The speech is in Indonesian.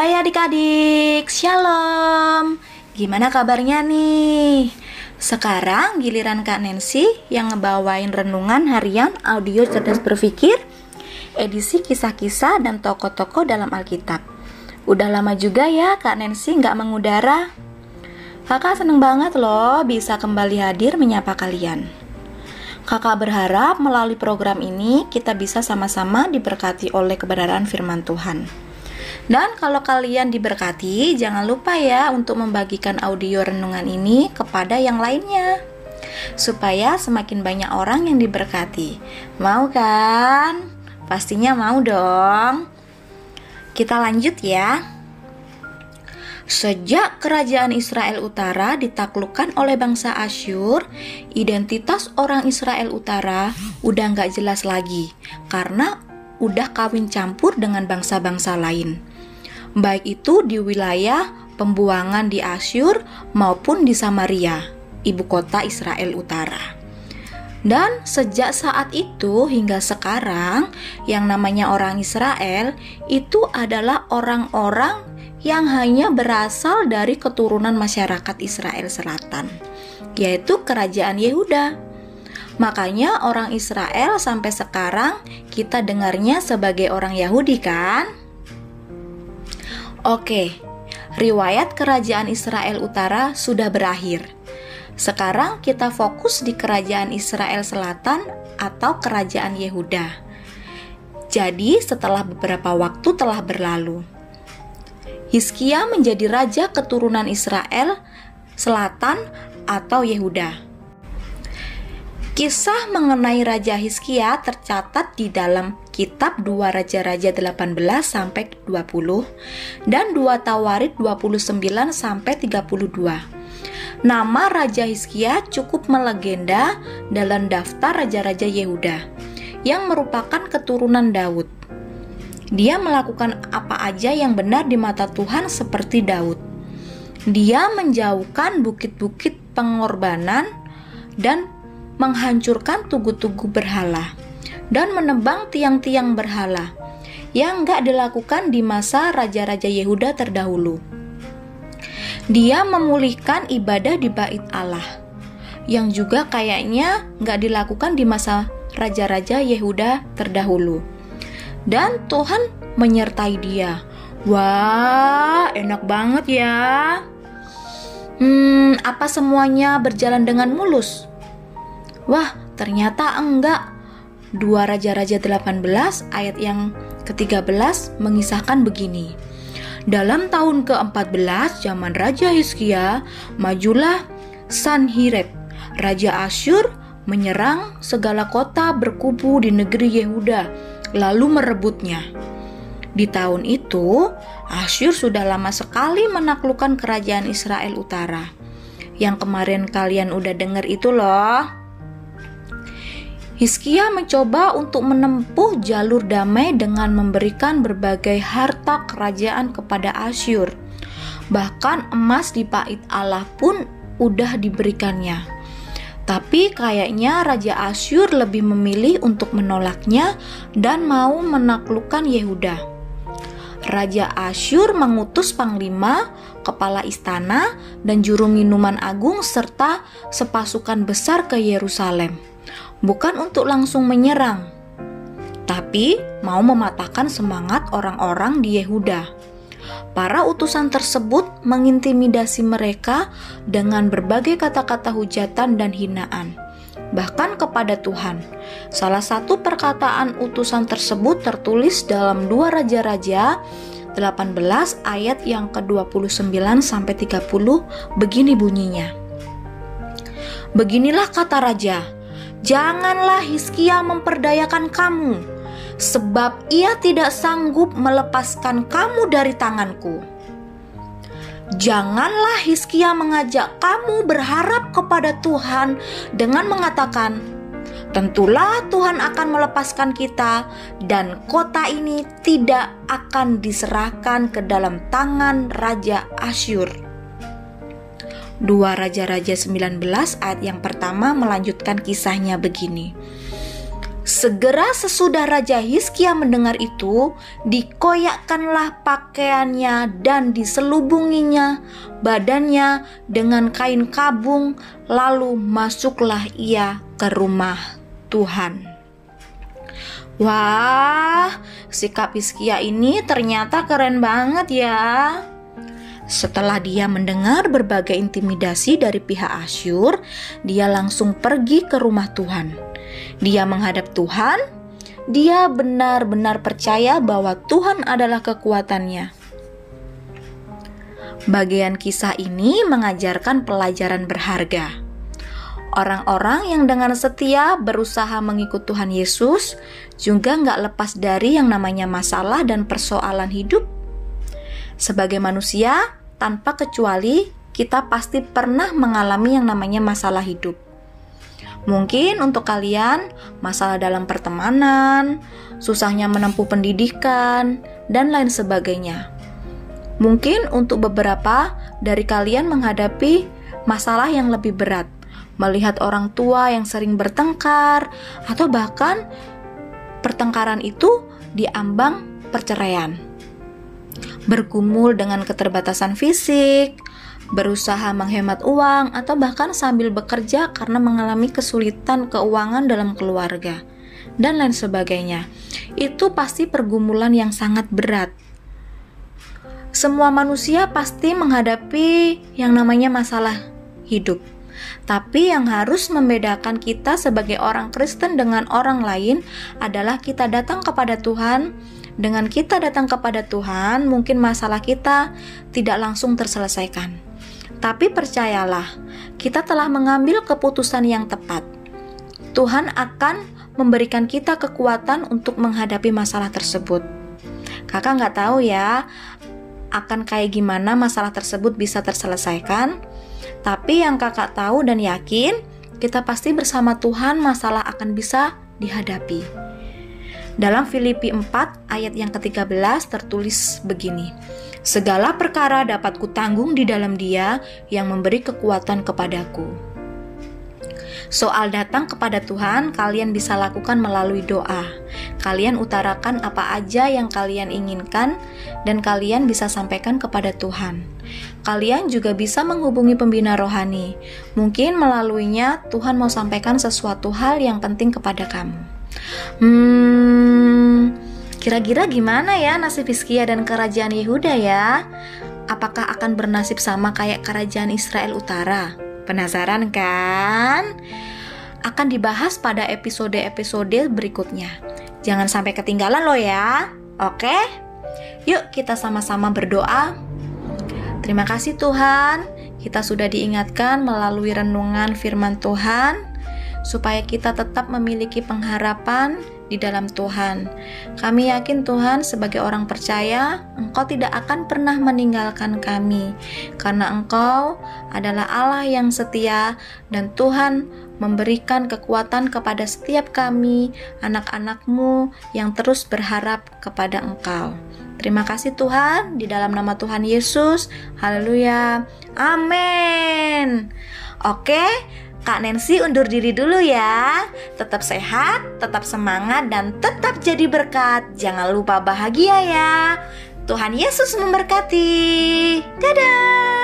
Hai adik-adik, shalom. Gimana kabarnya nih? Sekarang giliran Kak Nancy yang ngebawain renungan harian audio cerdas berpikir, edisi kisah-kisah dan tokoh-tokoh dalam Alkitab. Udah lama juga ya Kak Nancy nggak mengudara. Kakak seneng banget loh bisa kembali hadir menyapa kalian. Kakak berharap melalui program ini kita bisa sama-sama diberkati oleh kebenaran firman Tuhan. Dan kalau kalian diberkati, jangan lupa ya untuk membagikan audio renungan ini kepada yang lainnya. Supaya semakin banyak orang yang diberkati. Mau kan? Pastinya mau dong. Kita lanjut ya. Sejak kerajaan Israel Utara ditaklukkan oleh bangsa Asyur, identitas orang Israel Utara udah nggak jelas lagi karena udah kawin campur dengan bangsa-bangsa lain. Baik itu di wilayah pembuangan di Asyur maupun di Samaria, ibu kota Israel Utara. Dan sejak saat itu hingga sekarang, yang namanya orang Israel itu adalah orang-orang yang hanya berasal dari keturunan masyarakat Israel Selatan, yaitu kerajaan Yehuda. Makanya orang Israel sampai sekarang kita dengarnya sebagai orang Yahudi kan? Oke, riwayat kerajaan Israel Utara sudah berakhir. Sekarang kita fokus di kerajaan Israel Selatan atau kerajaan Yehuda. Jadi setelah beberapa waktu telah berlalu, Hizkia menjadi raja keturunan Israel Selatan atau Yehuda. Kisah mengenai Raja Hizkia tercatat di dalam kitab 2 Raja-Raja 18 sampai 20 dan 2 Tawarid 29 sampai 32. Nama Raja Hizkia cukup melegenda dalam daftar raja-raja Yehuda yang merupakan keturunan Daud. Dia melakukan apa aja yang benar di mata Tuhan seperti Daud. Dia menjauhkan bukit-bukit pengorbanan dan menghancurkan tugu-tugu berhala dan menebang tiang-tiang berhala yang gak dilakukan di masa raja-raja Yehuda terdahulu. Dia memulihkan ibadah di bait Allah yang juga kayaknya gak dilakukan di masa raja-raja Yehuda terdahulu dan Tuhan menyertai dia. Wah, enak banget ya. Hmm, apa semuanya berjalan dengan mulus? Wah, ternyata enggak. Dua Raja-Raja 18 ayat yang ke-13 mengisahkan begini. Dalam tahun ke-14 zaman Raja Hizkia, majulah Sanhirib, Raja Asyur menyerang segala kota berkubu di negeri Yehuda lalu merebutnya. Di tahun itu, Asyur sudah lama sekali menaklukkan kerajaan Israel Utara. Yang kemarin kalian udah dengar itu loh. Hizkia mencoba untuk menempuh jalur damai dengan memberikan berbagai harta kerajaan kepada Asyur. Bahkan emas di pait Allah pun udah diberikannya. Tapi kayaknya Raja Asyur lebih memilih untuk menolaknya dan mau menaklukkan Yehuda. Raja Asyur mengutus panglima, kepala istana, dan juru minuman agung serta sepasukan besar ke Yerusalem. Bukan untuk langsung menyerang, tapi mau mematahkan semangat orang-orang di Yehuda. Para utusan tersebut mengintimidasi mereka dengan berbagai kata-kata hujatan dan hinaan, bahkan kepada Tuhan. Salah satu perkataan utusan tersebut tertulis dalam dua Raja-Raja 18 ayat yang ke-29 sampai 30 begini bunyinya. Beginilah kata raja, janganlah Hizkia memperdayakan kamu sebab ia tidak sanggup melepaskan kamu dari tanganku. Janganlah Hizkia mengajak kamu berharap kepada Tuhan dengan mengatakan, "Tentulah Tuhan akan melepaskan kita, dan kota ini tidak akan diserahkan ke dalam tangan Raja Asyur." Dua Raja-Raja 19 ayat yang pertama melanjutkan kisahnya begini. Segera sesudah Raja Hizkia mendengar itu, dikoyakkanlah pakaiannya dan diselubunginya badannya dengan kain kabung, lalu masuklah ia ke rumah Tuhan. Wah, sikap Hizkia ini ternyata keren banget ya. Setelah dia mendengar berbagai intimidasi dari pihak Asyur, dia langsung pergi ke rumah Tuhan dia menghadap Tuhan, dia benar-benar percaya bahwa Tuhan adalah kekuatannya. Bagian kisah ini mengajarkan pelajaran berharga. Orang-orang yang dengan setia berusaha mengikut Tuhan Yesus juga nggak lepas dari yang namanya masalah dan persoalan hidup. Sebagai manusia, tanpa kecuali kita pasti pernah mengalami yang namanya masalah hidup. Mungkin untuk kalian, masalah dalam pertemanan, susahnya menempuh pendidikan, dan lain sebagainya. Mungkin untuk beberapa dari kalian menghadapi masalah yang lebih berat, melihat orang tua yang sering bertengkar, atau bahkan pertengkaran itu diambang perceraian. Bergumul dengan keterbatasan fisik, berusaha menghemat uang, atau bahkan sambil bekerja karena mengalami kesulitan keuangan dalam keluarga, dan lain sebagainya. Itu pasti pergumulan yang sangat berat. Semua manusia pasti menghadapi yang namanya masalah hidup. Tapi yang harus membedakan kita sebagai orang Kristen dengan orang lain adalah kita datang kepada Tuhan. Dengan kita datang kepada Tuhan, mungkin masalah kita tidak langsung terselesaikan tapi percayalah, kita telah mengambil keputusan yang tepat. Tuhan akan memberikan kita kekuatan untuk menghadapi masalah tersebut. Kakak nggak tahu ya, akan kayak gimana masalah tersebut bisa terselesaikan. Tapi yang kakak tahu dan yakin, kita pasti bersama Tuhan masalah akan bisa dihadapi. Dalam Filipi 4 ayat yang ke-13 tertulis begini. Segala perkara dapat kutanggung di dalam Dia yang memberi kekuatan kepadaku. Soal datang kepada Tuhan, kalian bisa lakukan melalui doa. Kalian utarakan apa aja yang kalian inginkan, dan kalian bisa sampaikan kepada Tuhan. Kalian juga bisa menghubungi pembina rohani. Mungkin melaluinya Tuhan mau sampaikan sesuatu hal yang penting kepada kamu. Hmm, Kira-kira gimana ya nasib Hizkia dan kerajaan Yehuda ya? Apakah akan bernasib sama kayak kerajaan Israel Utara? Penasaran kan? Akan dibahas pada episode-episode berikutnya. Jangan sampai ketinggalan loh ya. Oke? Yuk kita sama-sama berdoa. Terima kasih Tuhan, kita sudah diingatkan melalui renungan firman Tuhan supaya kita tetap memiliki pengharapan di dalam Tuhan. Kami yakin Tuhan sebagai orang percaya, Engkau tidak akan pernah meninggalkan kami karena Engkau adalah Allah yang setia dan Tuhan memberikan kekuatan kepada setiap kami, anak-anakmu yang terus berharap kepada Engkau. Terima kasih Tuhan, di dalam nama Tuhan Yesus. Haleluya. Amin. Oke, Kak Nancy undur diri dulu ya. Tetap sehat, tetap semangat, dan tetap jadi berkat. Jangan lupa bahagia ya. Tuhan Yesus memberkati. Dadah.